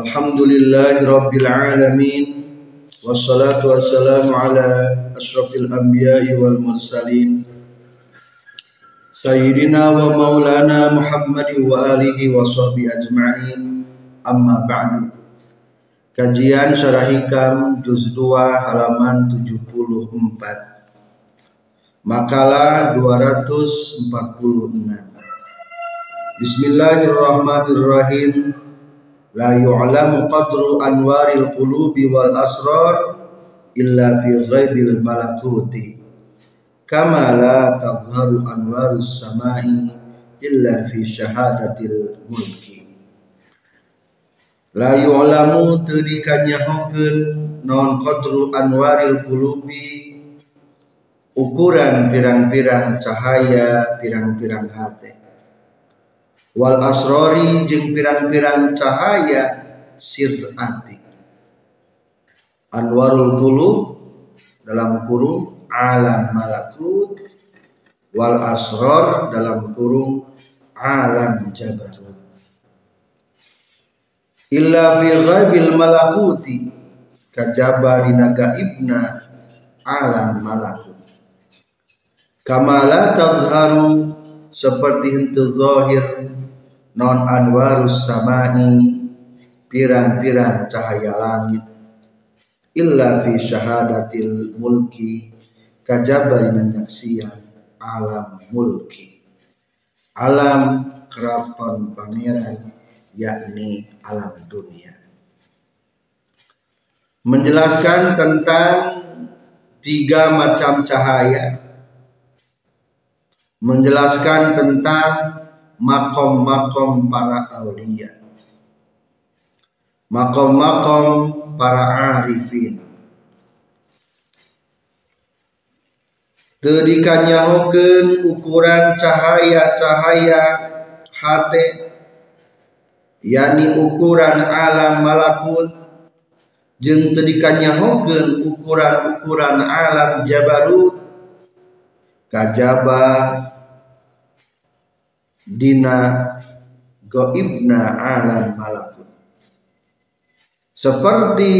Alhamdulillahi rabbil alamin. Wassalatu wassalamu ala asyrafil anbiya'i wal mursalin. Sayyidina wa maulana Muhammadin wa alihi wa sahbihi ajma'in. Amma ba'du. Kajian syarah hikam juz 2 halaman 74 Makalah 246 Bismillahirrahmanirrahim La yu'lamu qadru anwaril qulubi wal asrar illa fi ghaibil malakuti. Kama la tazharu anwarus samai illa fi syahadatil mulki. La yu'lamu tadikanya hokun non qadru anwaril qulubi ukuran pirang-pirang cahaya pirang-pirang hati wal asrori jeng pirang-pirang cahaya sirati anwarul qulub dalam kurung alam malakut. Wal asror dalam kurung alam jabarut. Illa fi ghaibil malakuti kajaba dinaga ibna alam malakut. Kamala tazharu seperti hente zahir non anwarus samai pirang-pirang cahaya langit. Illa fi syahadatil mulki kajaba nyaksian alam mulki. Alam keraton pangeran yakni alam dunia. Menjelaskan tentang tiga macam cahaya. Menjelaskan tentang makom-makom para aulia. Makom-makom para arifin. Tadikannya mungkin ukuran cahaya-cahaya hati yakni ukuran alam malakut. Jeng tadikannya mungkin ukuran-ukuran alam jabarut kajaba dina goibna alam malakut. Seperti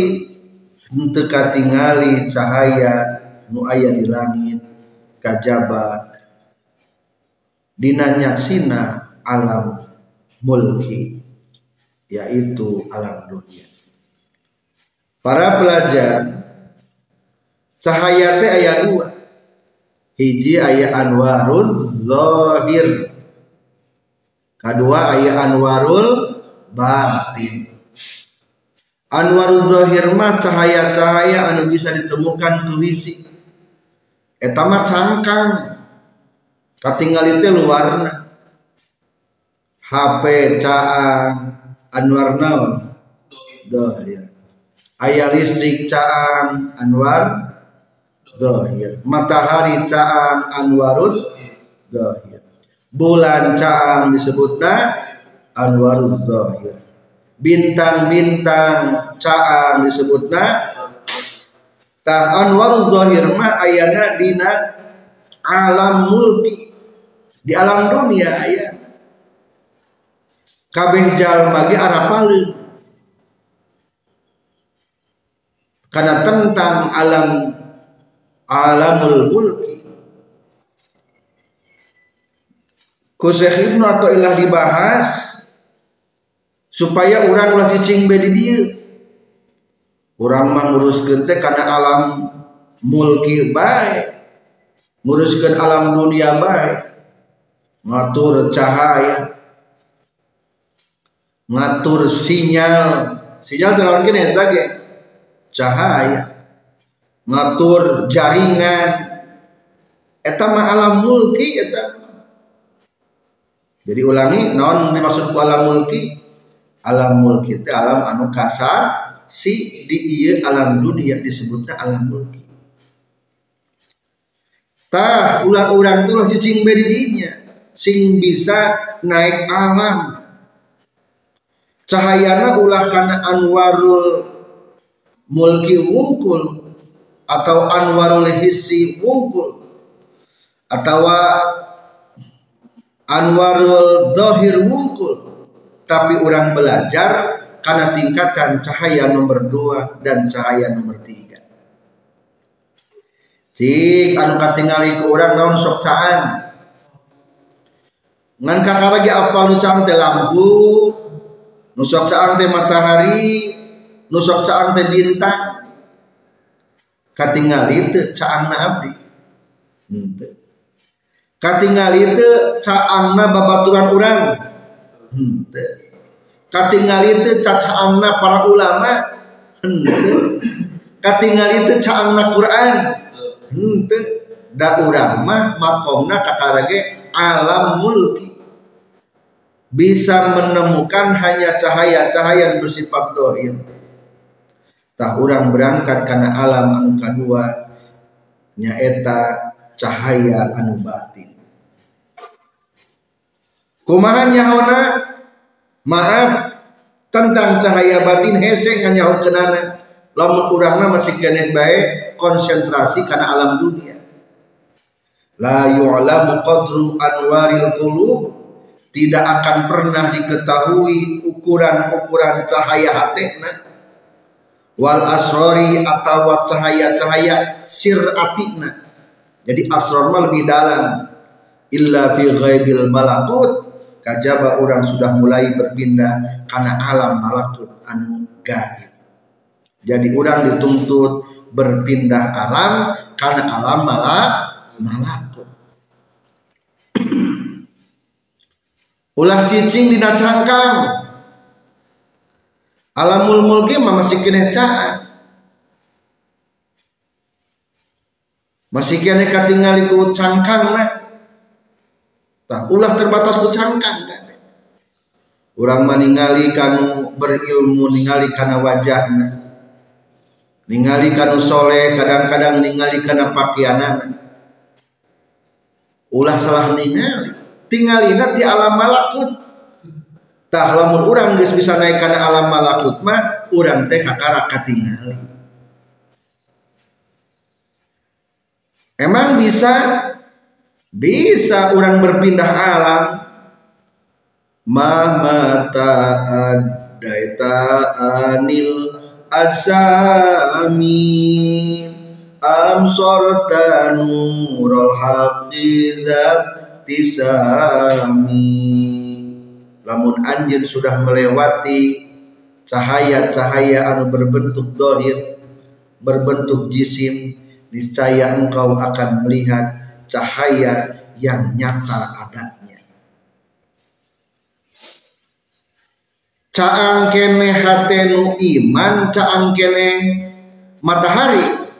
henteu katingali cahaya nu aya di langit kajaba dina nyaksina alam mulki yaitu alam dunia. Para pelajar cahaya teh aya dua. Hiji aya anwaruz zahir kedua aya anwarul batin. Anwaruz zahir mah cahaya-cahaya anu bisa ditemukan ke wisi. Eta mah cangkang. Katinggal itu luarna. HP caang anwar naon? Dohir aya listrik caang anwar Zahir. Matahari caang anwarud zahir. Bulan caang disebutna anwarud zahir. Bintang-bintang caang disebutna ta anwarud zahir ma ayana dina alam mulki. Di alam dunia aya kabeh jalma ge arapaleun karena tentang alam alamul mulki ku Syekh Ibnu atau ilah dibahas supaya orang ulah cicing bedi dia. Orang menguruskan teh karena alam mulki baik nguruskan alam dunia baik ngatur cahaya ngatur sinyal. Sinyal terlalu kini cahaya ngatur jaringan. Eta mah alam mulki eta jadi ulangi naon dimaksud alam mulki. Alam mulki teh alam anu kasar si di ieu alam dunia disebutnya alam mulki. Tah ulah urang tuh cicing bedidinya. Sing bisa naik alam. Cahayana ulah karena anwarul mulki wungkul atau anwarul hissi wungkul. Atau anwarul dohir wungkul. Tapi orang belajar karena tingkatan cahaya nomor dua dan cahaya nomor tiga. Cik anu katingali ke orang naon sok caan ngan kakak lagi apa nu teh lampu nusok caang teh matahari nusok saang teh bintang. Katingali teu caangna abdi. Henteu katingali teu caangna babaturan urang. Henteu. Katingali teu cacaangna para ulama. Henteu. Katingali teu caangna Quran. Henteu. Da urang mah makomna kakarage alam mulki. Bisa menemukan hanya cahaya-cahaya yang bersifat dohir. Tak orang berangkat karena alam anu kedua nyaeta cahaya anu batin kumaha nyaona? Maaf tentang cahaya batin hese nyaho kenana. Lamun urangna masih kena baik konsentrasi karena alam dunia. La yu'lamu qadru anwaril qulub. Tidak akan pernah diketahui ukuran-ukuran cahaya hatena. Wal asrori atau cahaya-cahaya sir atikna jadi asror mah lebih dalam. Illa fi ghaibil malakut kajaba orang sudah mulai berpindah karena alam malakut anu gaib jadi orang dituntut berpindah alam karena alam malak malakut. Ulah cicing dina cangkang alamul mulki mah masih kena caan masih kena katingali ku cangkang na tak ulah terbatas ku cangkang kan? Orang meningali kanu berilmu ningali kana wajahna ningali kanu soleh kadang-kadang ningali kana pakaianana ulah salah ningali. Tinggalina ti alam malakut. Tah lamun urang geus bisa naik kana alam malakut mah urang teh kakara katingali. Emang bisa bisa orang berpindah alam. Mata adaita anil asami am sorta nurul haqqi tisami lamun anjir sudah melewati cahaya-cahaya anu berbentuk dohir berbentuk jisim niscaya engkau akan melihat cahaya yang nyata adanya. Caang kene hatenu iman caang kene matahari.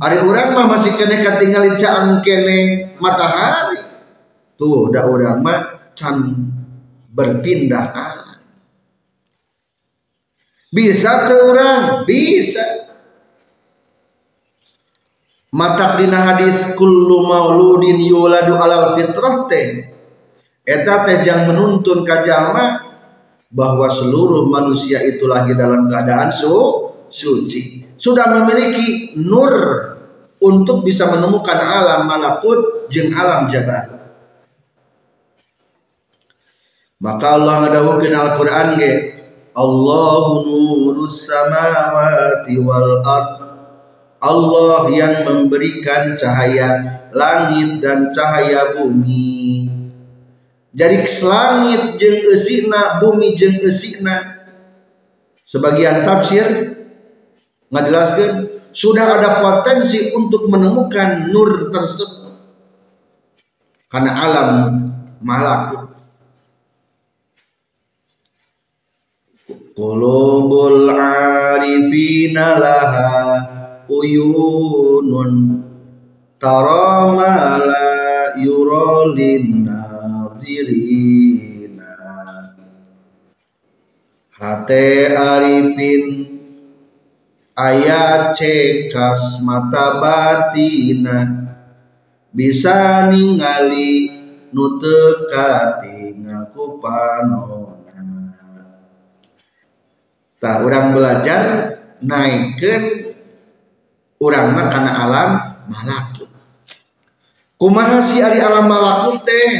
Ada orang mah masih kene ketinggalan caang kene matahari. Tuh dah orang mah can berpindah bisa tuh orang bisa matak dina hadis kullu mauludin yuladu alal fitrah teh. Eta teh jang menuntun kajama bahwa seluruh manusia itu lagi dalam keadaan su suci. Sudah memiliki nur untuk bisa menemukan alam malakut jeng alam jabat maka Allah ngadawukeun Al-Qur'an ge Allahu nurus samawati wal ard Allah yang memberikan cahaya langit dan cahaya bumi. Jadi langit jeung eusina bumi jeung eusina sebagian tafsir ngajelaskeun sudah ada potensi untuk menemukan nur tersebut. Karena alam malakut Qulubul arifina laha uyunun tara ma la yura nazirina. Hate arifin ayat cekas mata batina. Bisa ningali nutekati ngaku panona. Tak orang belajar naikkan orang karena alam malakut. Kumaha si ari alam malakut teh?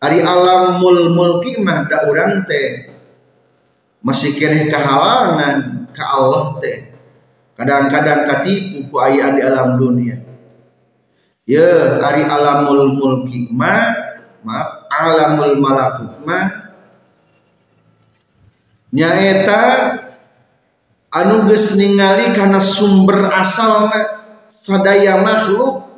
Ari alam mul mulki mah da urang teh. Masih kene kehalangan ke Allah teh. Kadang-kadang katipu ku ayaan di alam dunia. Ya ari alamul mulki ma maaf alamul malakut ma nyaeta anu geus ningali karena sumber asalna sadaya makhluk.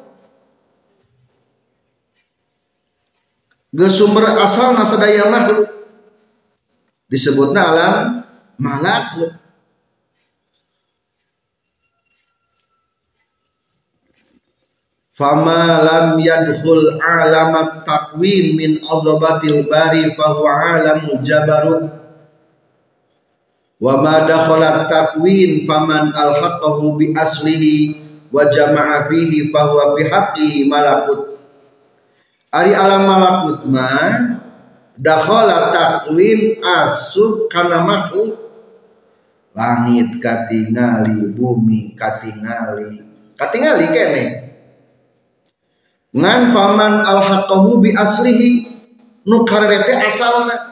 Geus sumber asalna sadaya makhluk. Disebutna alam malakut fama lam yadkhul alamat takwin min azabatil bari fahuwa alamul jabarut wa ma dakhala takwin faman alhaqahu bi aslihi wa jama'a fihi fahuwa fi haqqihi malakut. Ari alam malakut ma dakhala takwin asub kana makhluk. Langit katingali bumi katingali. Katingali kene? Ngan faman alhaqahu bi aslihi nu karete asalna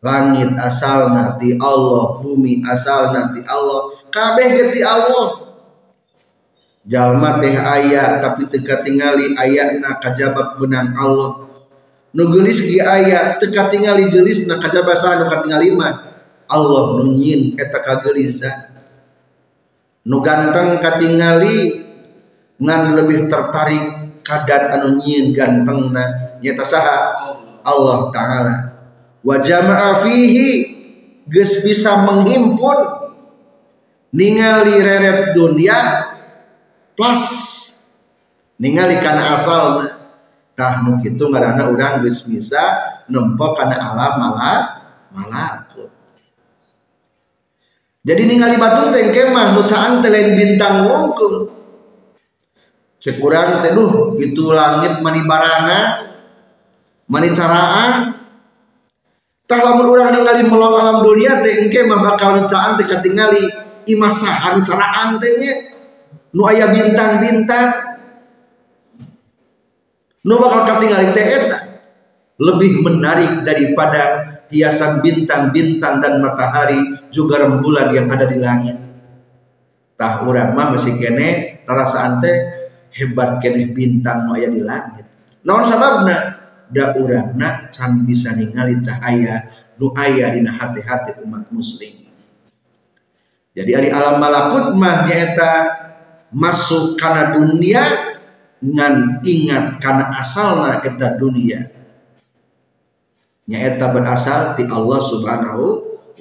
langit asal nanti Allah bumi asal nanti Allah. Kabeh geti Allah. Jalma teh ayat tapi teka tingali ayatna kajabak benang Allah. Nu geulis ki ayat teka tingali geulis na kajabak sa nu katingali mah. Allah nu nyin eta kageulisa nu ganteng katingali ngan lebih tertarik kadat anu nyin gantengna nyata saha? Allah taala wa jama'a fihi geus bisa menghimpun ningali reret dunia plus ningali kana asalna tah nu kitu ngaranna urang geus bisa nempo kana alam malak malakut. Jadi ningali batur teh kemah nu caang teh bintang wungkul. Cek urang teh duh itu langit mani barana mani caraan tah lamun urang ningali melong alam dunia teh engke mah bakal caang teh imasahan caraan teh nya. Nu aya bintang-bintang. Nu bakal katingali teh eta. Lebih menarik daripada hiasan bintang-bintang dan matahari juga rembulan yang ada di langit. Tah urang mah masih kene rasaan teh hebat kene bintang nu aya di langit. Naon sababna da urangna can bisa ningali cahaya nu aya dina hati-hati umat muslim. Jadi ari alam malakut mah nyaeta masuk kana dunia ngan ingat kana asalna eta dunia. Nyaeta berasal ti Allah Subhanahu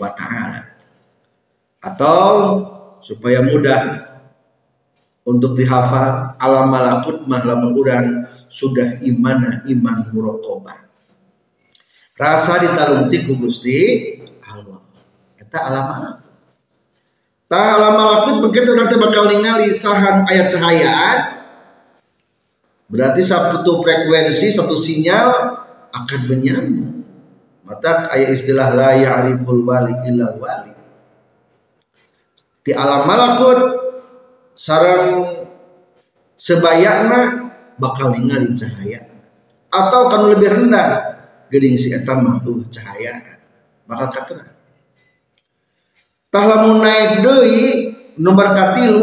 wa taala. Atau supaya mudah untuk dihafal alam malakut mah lamun urang sudah imana iman muraqabah. Rasa ditalunti ku Gusti Allah. Eta alam malakut tah alam malakut begitu nanti bakal ningali sahan ayat cahayaan berarti satu frekuensi satu sinyal akan menyambung. Mata ayat istilah la ya'riful wali illa wali. Di alam malakut sarang sebayakna bakal ningali cahaya. Atau kan lebih rendah geding si eta mah uh cahaya. Bakal katera tah lamun naik deui nomor katilu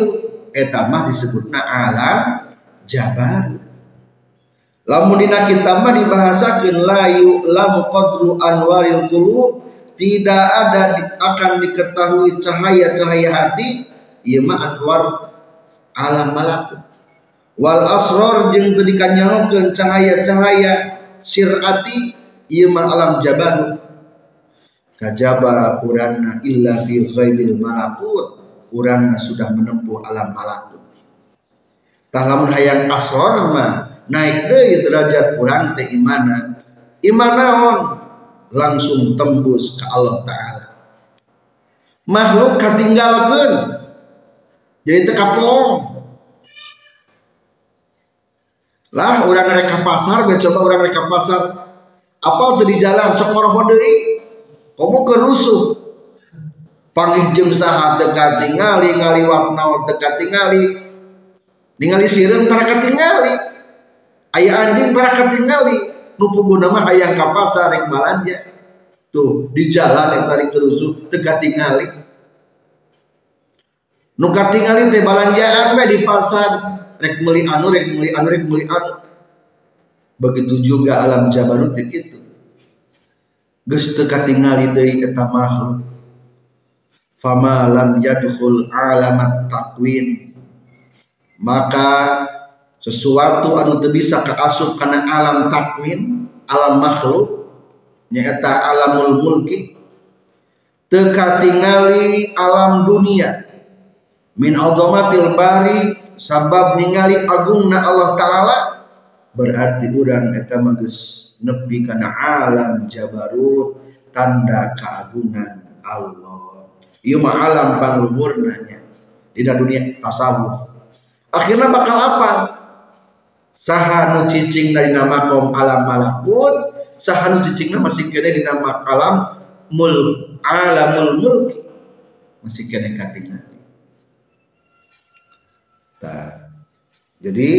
eta mah disebutna alam jabar. Lamun dina kitab mah dibahasakeun layu lamu qadru anwaril qulub tidak ada di, akan diketahui cahaya-cahaya hati ieu mah anwar alam malakut wal asror jeung teu dikanyaokeun cahaya-cahaya sirati ieu alam jaban. Kajaba uranna illa fi ghaibil malakut urangna sudah menempuh alam malakut. Tah lamun hayang asror mah naik deui derajat urang teh imana. Iman naon langsung tembus ke Allah Ta'ala. Makhluk ketinggalkan jadi teka pelong lah orang mereka pasar coba orang mereka pasar. Apa tuh di jalan sok ngoroh kamu kerusuh panggil jeng saha teka tingali ngaliwat naon teka tingali. Ningali sireng tara katingali ayah anjing tara katingali nupu guna mah ayang ka rek balanja tuh di jalan yang tadi kerusuh teka tingali. Nu katingali teh balanjaan di pasar rek meuli anu rek meuli anu rek meuli anu. Begitu juga alam jabarut gitu geus teu katingali deui eta makhluk. Fama lam yadkhul alamat takwin maka sesuatu anu teu bisa kaasup kana alam takwin alam makhluk nyaeta alamul mulki teu katingali alam dunia. Min azamatil bari sabab ningali agungna Allah taala berarti urang eta magis nepi kana alam jabarut tanda keagungan Allah. Ieu mah alam pangluhurnanya di dunia tasawuf. Akhirnya bakal apa? Saha nu cicing dari nama kom alam malakut saha nu cicing masih kena di nama alam mul alamul mulk. Masih kena katingan nah, jadi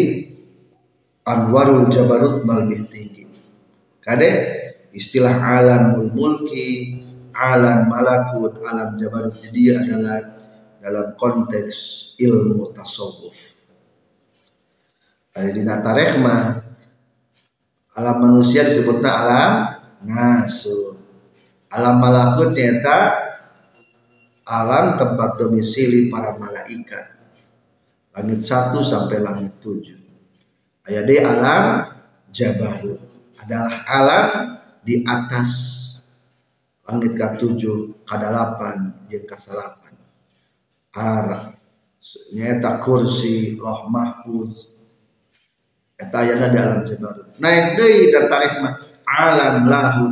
anwarul jabarut lebih tinggi kade istilah alamul mulki alam malakut alam jabarut jadi adalah dalam konteks ilmu tasawuf. Di tarikh mah alam manusia disebutnya alam ngasu alam malakut nyata alam tempat domisili para malaikat langit satu sampai langit tujuh. Ayat di alam jabarut adalah alam di atas langit ke tujuh ke delapan jeung ke salapan arah. Nyata kursi loh mahfuz. Eta ayana di alam jabarut naik deui dan tarik mah alam lahu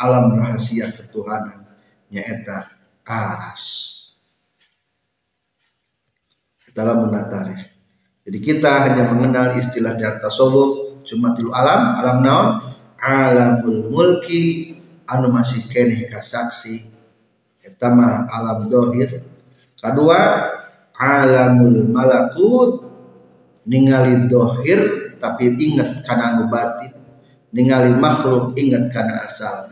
alam rahasia ketuhanan. Nyaeta aras dalam menatari jadi kita hanya mengenal istilah di atas tasawuf cuma tilu alam alam naon? Alamul mulki anu masih keneh kasaksi eta mah alam dohir. Kedua alamul malakut ningali dohir tapi ingat karena anu batin. Ningali makhluk ingat karena asal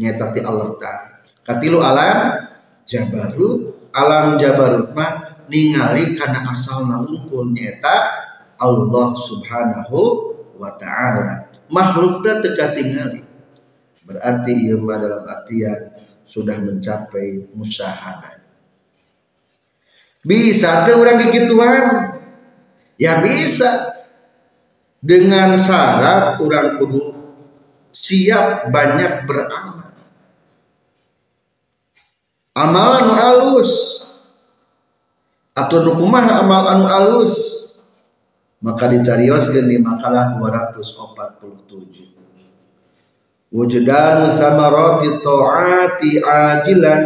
nyata Allah taala. Katilu alam jabarut alam jabarut mah ningali karena asal nangkul nyata Allah subhanahu wa ta'ala. Makhluknya teka tingali. Berarti ilmu dalam artian sudah mencapai musahana. Bisa tuh orang gigituan? Ya bisa. Dengan syarat orang kudu siap banyak beramal. Amalan alus atau nukumah amal anu alus. Maka dicarioskeun di makalah 247 wujudanu samarati ta'ati ajilan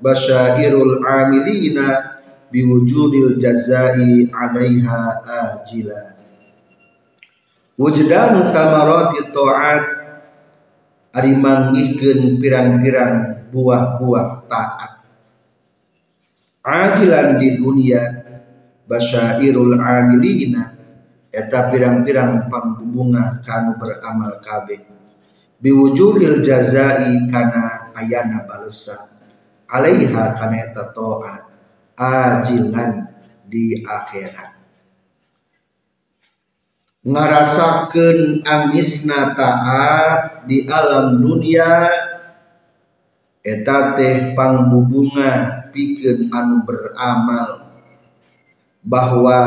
basyairul amilina biwujudil jazai alaiha ajilan wujdanu samarati ta'at ari manggihkeun pirang-pirang buah-buah taat ajilan di dunia basyairul amilina eta pirang-pirang pangbunga kanu beramal kabeh. Biwujudil jazai kana ayana balesan alaiha kana eta taat ajilan di akhirat. Ngarasakan amisna taat di alam dunia eta teh pangbubunga pikeun anu beramal. Bahwa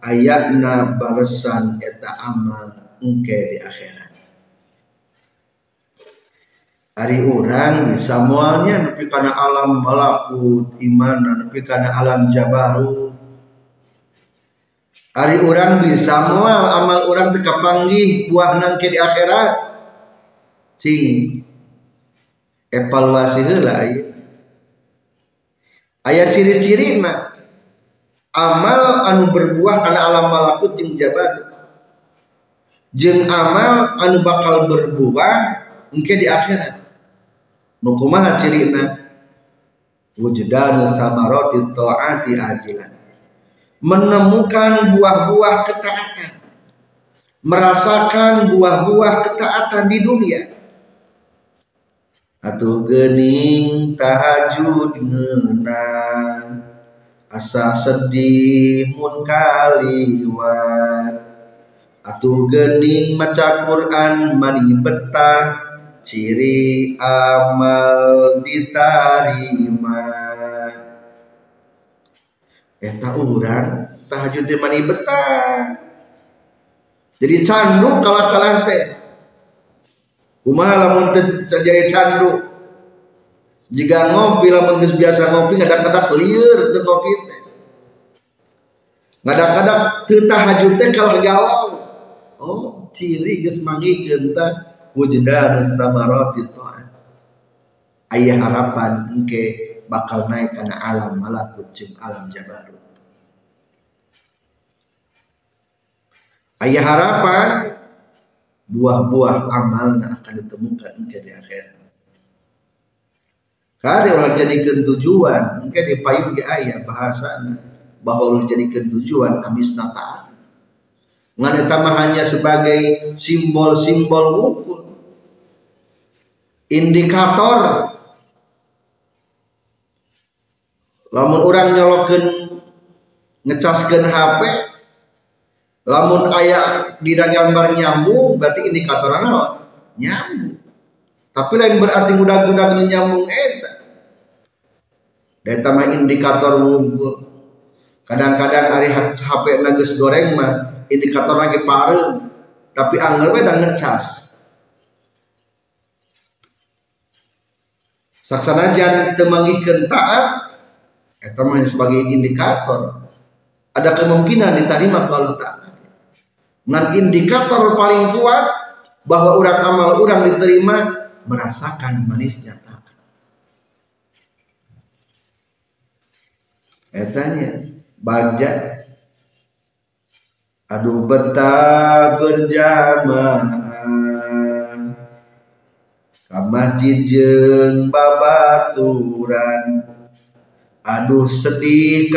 ayatna balesan eta amal engke di akhirat. Ari orang bisa mualnya nepi kana alam malakut iman nepi kana alam jabarut hari orang bisa mual amal orang teka panggih buah nangke di akhirat? Cing. Evaluasi heula aya ciri-ciri amal anu berbuah karena alam malakut jeung jabat jeung amal anu bakal berbuah engke di akhirat. Nu kumaha cirina? Wujudan samarati taati ajilan. Menemukan buah-buah ketaatan. Merasakan buah-buah ketaatan di dunia atau gening tahajud ngeunang asa sedih mun kaliwat. Atuh gening maca Quran mani betah ciri amal diterima eta urang tahajud mani betah. Jadi candu kalah-kalah teh kumaha lamun jadi candu. Jika ngopi lamun geus biasa ngopi ngadak-ngadak lieur teu ngopi teh. Ngadak-ngadak teu tahajud teh kalau galau oh ciri geus mangikeun tah wujudan samarati ta'at aya harapan engke bakal naik kana alam malakut jeung alam jabarut. Aya harapan buah-buah amalna akan ditemukan engke di akhirat. Kade orang jadikan tujuan, mungkin di payung di ayat bahasa bahwa orang jadikan tujuan amis taat ngan eta hanya sebagai simbol-simbol ukur indikator. Lamun orang nyolokeun ngecaskeun HP lamun aya di gambar nyambung berarti indikator naon nyambung. Tapi lain berarti udah-udah nyambung eta dan mah indikator unggul. Kadang-kadang hari HP nagus goreng mah indikator lagi paru tapi anggar we ngecas. Saksana jan temangihkeun taat eta mah sebagai indikator. Ada kemungkinan diterima kalau taat ngan indikator paling kuat bahwa orang amal orang diterima merasakan manisnya taat etanya baca Aduh betah berjamaah. Ka masjid jeng babaturan. Aduh sedih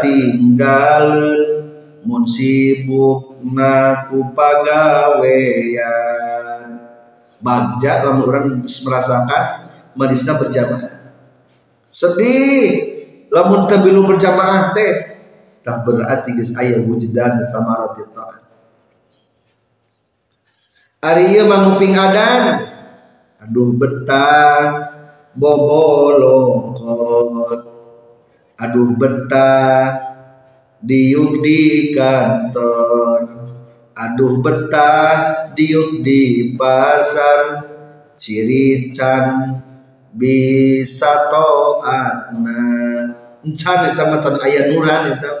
tinggalin Mun sibuk naku pagawean Bagja lamun orang merasakan manisnya berjamaah. Sedih. Lamun tebilu berjamaah teh tak berarti geus aya wujudan samarati taat. Ari ieu manguping adan. Aduh betah. Bobolokot aduh betah diuk di kantor. Aduh betah diuk di pasar. Ciri can bisa toatna encan eta macan aya nuran eta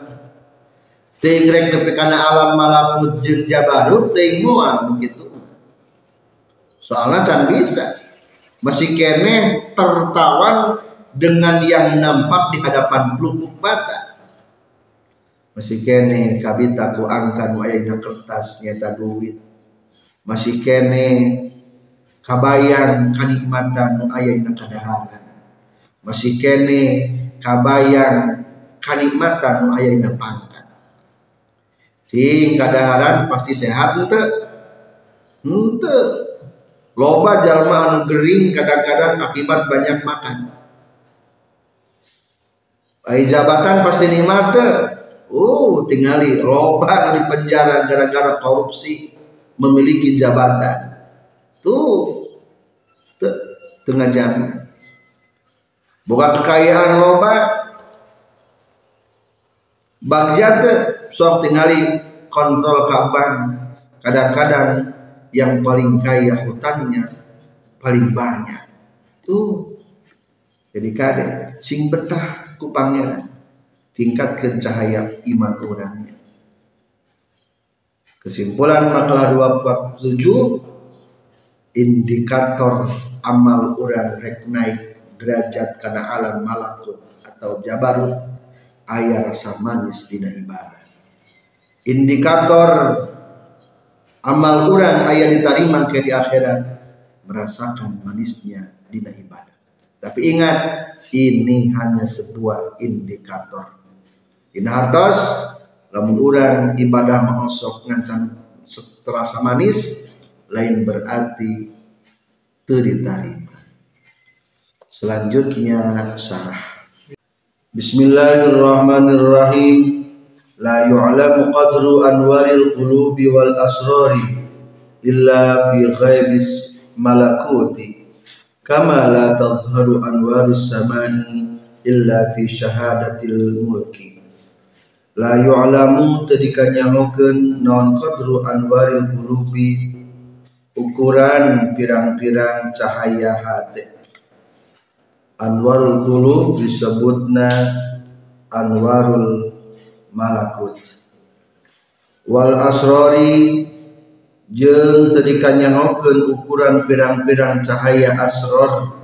ting rek nepi kana alam malakut jeung jabarut ting moal begitu. Soalnya can bisa. Masih kene tertawan dengan yang nampak di hadapan pelupuk mata masih kene kabita ku angkan wayana kertas nyata duit. Masih kene kabayang kanikmatan nu aya dina kadaharan masih kene kabayang kanikmatan nu aya dina pang cing kadaharan pasti sehat ente. Ente. Loba jalma anu gering kadang-kadang akibat banyak makan. Ai jabatan pasti nikmat uh tingali loba di penjara gara-gara korupsi memiliki jabatan. Tuh tengah jam. Buka kekayaan loba. Bagian sok tinggali kontrol kapan kadang-kadang yang paling kaya hutannya paling banyak. Tuh jadi kade sing betah ku tingkatkan cahaya iman orangnya kesimpulan makalah 27 indikator amal orang rek naik derajat karena alam malakut atau jabarut ayah rasa manis dina ibadah. Indikator amal orang ayah diterima ke di akhirat merasakan manisnya dina ibadah. Tapi ingat ini hanya sebuah indikator Dina hartos lamun orang ibadah mengosok ngancan terasa manis lain berarti terima selanjutnya syarah. Bismillahirrahmanirrahim. La yu'lamu qadru anwaril qulubi wal asrari illa fi ghaibis malakuti. Kama la tadhharu anwaris samai illa fi syahadatil mulki la yu'lamu tadika nyahokeun non qadru anwaril qulubi ukuran pirang-pirang cahaya hati. Anwarul qulub disebutna anwarul malakut. Wal asrori jeung tadika nyahokeun ukuran pirang-pirang cahaya asror.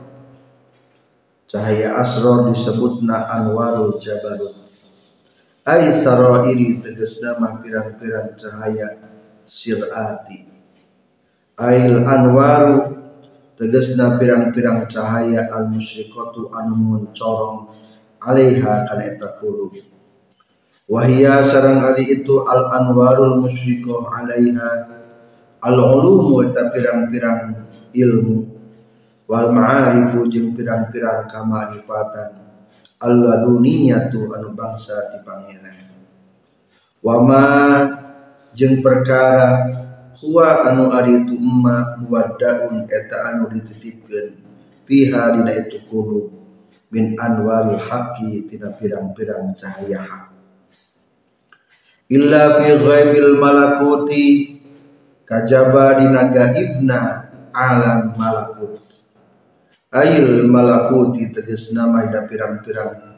Cahaya asror disebutna anwarul jabarut ay sarairi tegesna mah pirang-pirang cahaya sirati ail anwaru tegesna pirang-pirang cahaya al musyrikatu anu muncorong alaiha kana eta kulub wahia sarang ari itu al anwarul musyrikoh alaiha al ulumu eta pirang-pirang ilmu wal ma'arifu jeung pirang-pirang kamarifatan Allah dunia tu anu bangsa ti pangeran. Wama jeng perkara huwa anu ari itu emma muwaddaun eta anu dititipkeun fiha dina itu kudu min anwaril haqqi tina pirang-pirang cahaya hak illa fi ghaibil malakuti kajaba dina gaibna alam malakut Ail malakuti tegesna maida pirang-pirang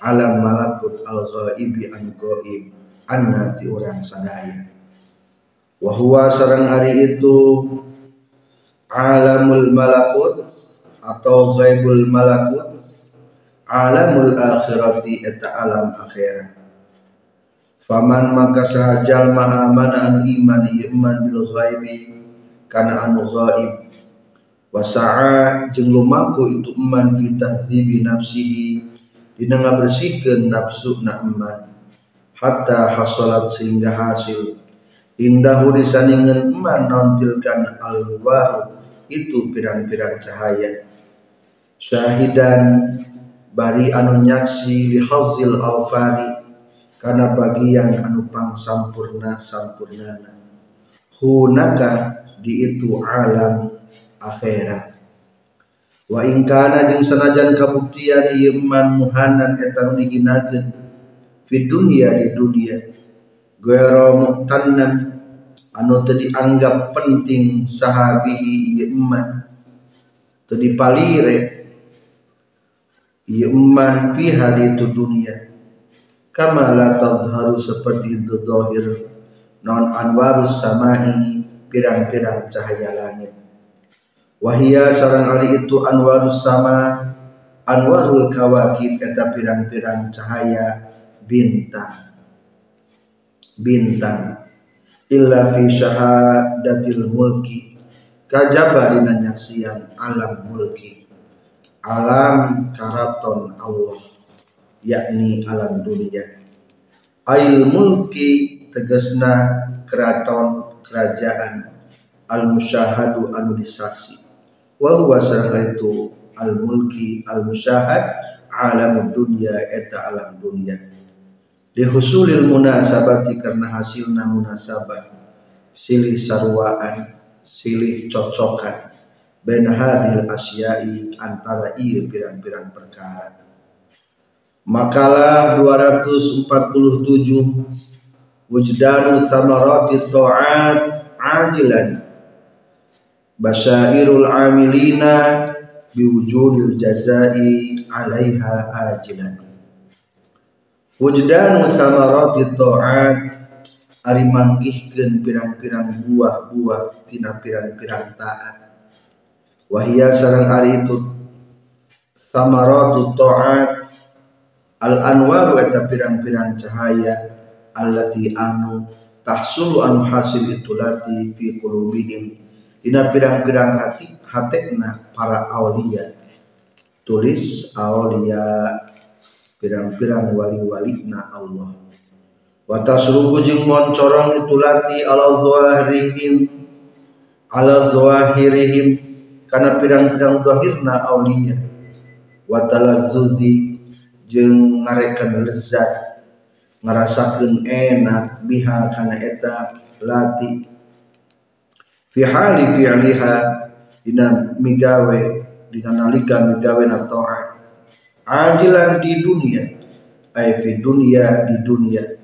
alam malakut al ghaibi an ghaib anna ti orang sadaya. Wa huwa sarang hari itu alamul malakut atau ghaibul malakut alamul akhirati eta alam akhirat. Faman maka sahajal ma'amana an iman iman bil ghaibi kana anu ghaib wasa'a jeung lumaku itu eman fi tahzibi nafsihi. Dina ngabersihkeun nafsu na eman. Hatta hasalat sehingga hasil. Indahu disaningan eman nontilkan alwar itu pirang-pirang cahaya. Syahidan bari anu nyaksi li hazil alfani karena bagian anu pang sampurna sampurnana hunaka di itu alam akhirat. Wa in kana jeung sanajan kabuktian ieu man muhanan eta nu dihinakeun fi dunya di dunia. Ghairu mu'tannan anu teu dianggap penting sahabihi ieu man. Teu dipalire ieu man fiha di itu dunia kama la tadhharu seperti itu dohir non anwarus samai pirang-pirang cahaya langit wahia sarang hari itu anwarus sama anwarul kawakib eta pirang-pirang cahaya bintang. Bintang. Illa fi syahadatil mulki. Kajaba dina nyaksian alam mulki. Alam karaton Allah yakni alam dunia. Ail mulki tegesna keraton kerajaan. Al musyahadu anu disaksi wa huwa itu al mulki al musyahad alam dunya eta alam dunya. Di husulil munasabati karena hasilna munasabah. Silih sarwaan silih cocokan. Bain hadhil asyai antara ieu pirang-pirang perkara. Makalah 247 wujdanu samarati ta'at ajilan basyairul amilina biwujudil jazai alaiha ajilan wujdanu samarati ta'at ari manggihkeun pirang-pirang buah-buah tina pirang-pirang taat. Wahia sarang ari itu samaratu ta'at al anwaru eta pirang-pirang cahaya allati anu tahsulu anu hasil itulati fi qulubihim dina pirang-pirang hati hatekna para aulia. Tulis aulia. Pirang-pirang wali-wali na Allah. Wa tasruku jeung moncorong itulati ala zawahirihim ala zawahirihim karena pirang-pirang zahirna aulia. Wa talazzuzi jeung ngarekan lezat. Ngarasakeun enak biha kana eta lati fi hali fi'liha dina migawe dina nalika migawe na ta'at. Ajilan di dunia ay fi dunia di dunia.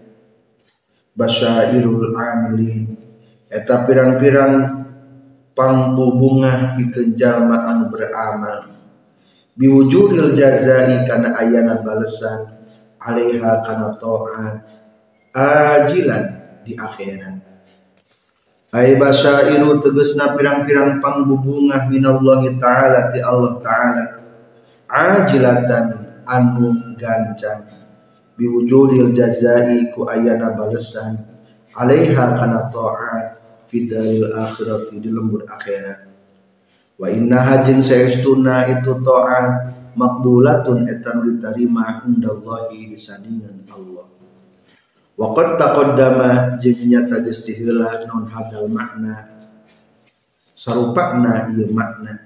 Basyairul amilin. Eta pirang-pirang pangbubunga pikeun jalma anu beramal. Biwujudil jazai kana ayana balesan alaiha kana ta'at. Ajilan di akhirat Ay basairu tegesna pirang-pirang pangbubungah minallahi ta'ala ti Allah ta'ala. Ajilatan anu gancang. Biwujudil jazai ku ayana balesan alaiha kana ta'at fidalil akhirat di lembur akhirat. Wa inna hajin saestuna itu ta'at makbulatun etan diterima indallahi disandingan Allah Waqad taqaddama jeung nyata geus non hadal makna. Sarupana ieu makna.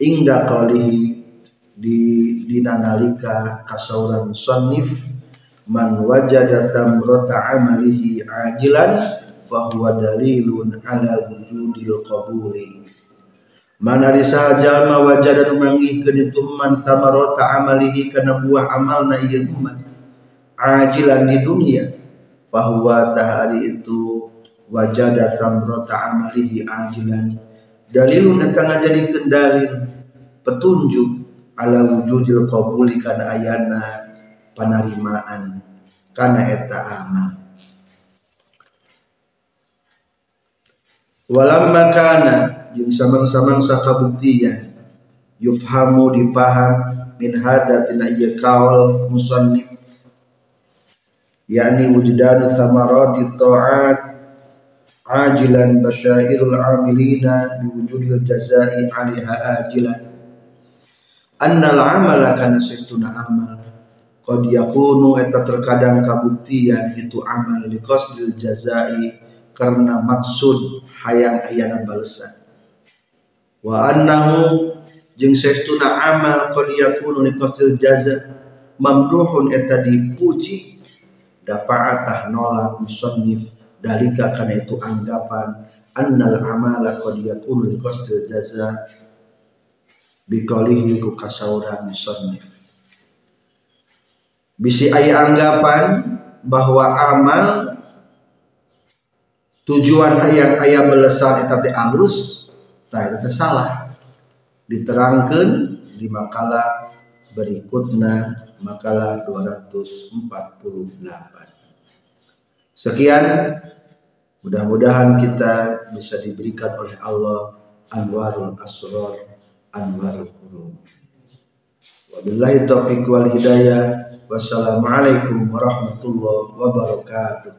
Ingda qalihi di dina nalika kasauran musannif man wajada thamrata amalihi ajilan fahuwa dalilun ala wujudil qabuli. Man ari jalma wajada mangih itu man samarata amalihi kana buah amalna ieu umat ajilan di dunia bahwa tahari itu wajada samrota amalihi ajilan. Dalilun datang jadi kendalil petunjuk ala wujudil qabuli kana ayana panarimaan kana eta amal walamma kana jeung samang-samang sakabuktian yufhamu dipaham min hada tina ieu kaul musannif yakni wujudanu samarati ta'at ajilan basyairul amilina biwujudil jazai alaiha ajilan. Annal amala kana sistuna amal. Qad yakunu eta terkadang kabuktian itu amal liqasdil jazai karena maksud hayang ayana balesan. Wa annahu jeung sestuna amal qad yakunu liqasdil jaza mamduhun eta dipuji dafa'atah nolak musannif. Dalika karena itu anggapan annal amala qad yakunu li qasdil jaza biqalihi ku kasauran musannif. Bisi aya anggapan bahwa amal tujuan hayang aya belesan eta teh alus tah eta salah. Diterangkan di makalah berikutnya makalah 248 sekian. Mudah-mudahan kita bisa diberikan oleh Allah anwarul asrar anwarul qulub. Wabillahi taufiq wal hidayah. Wassalamualaikum warahmatullahi wabarakatuh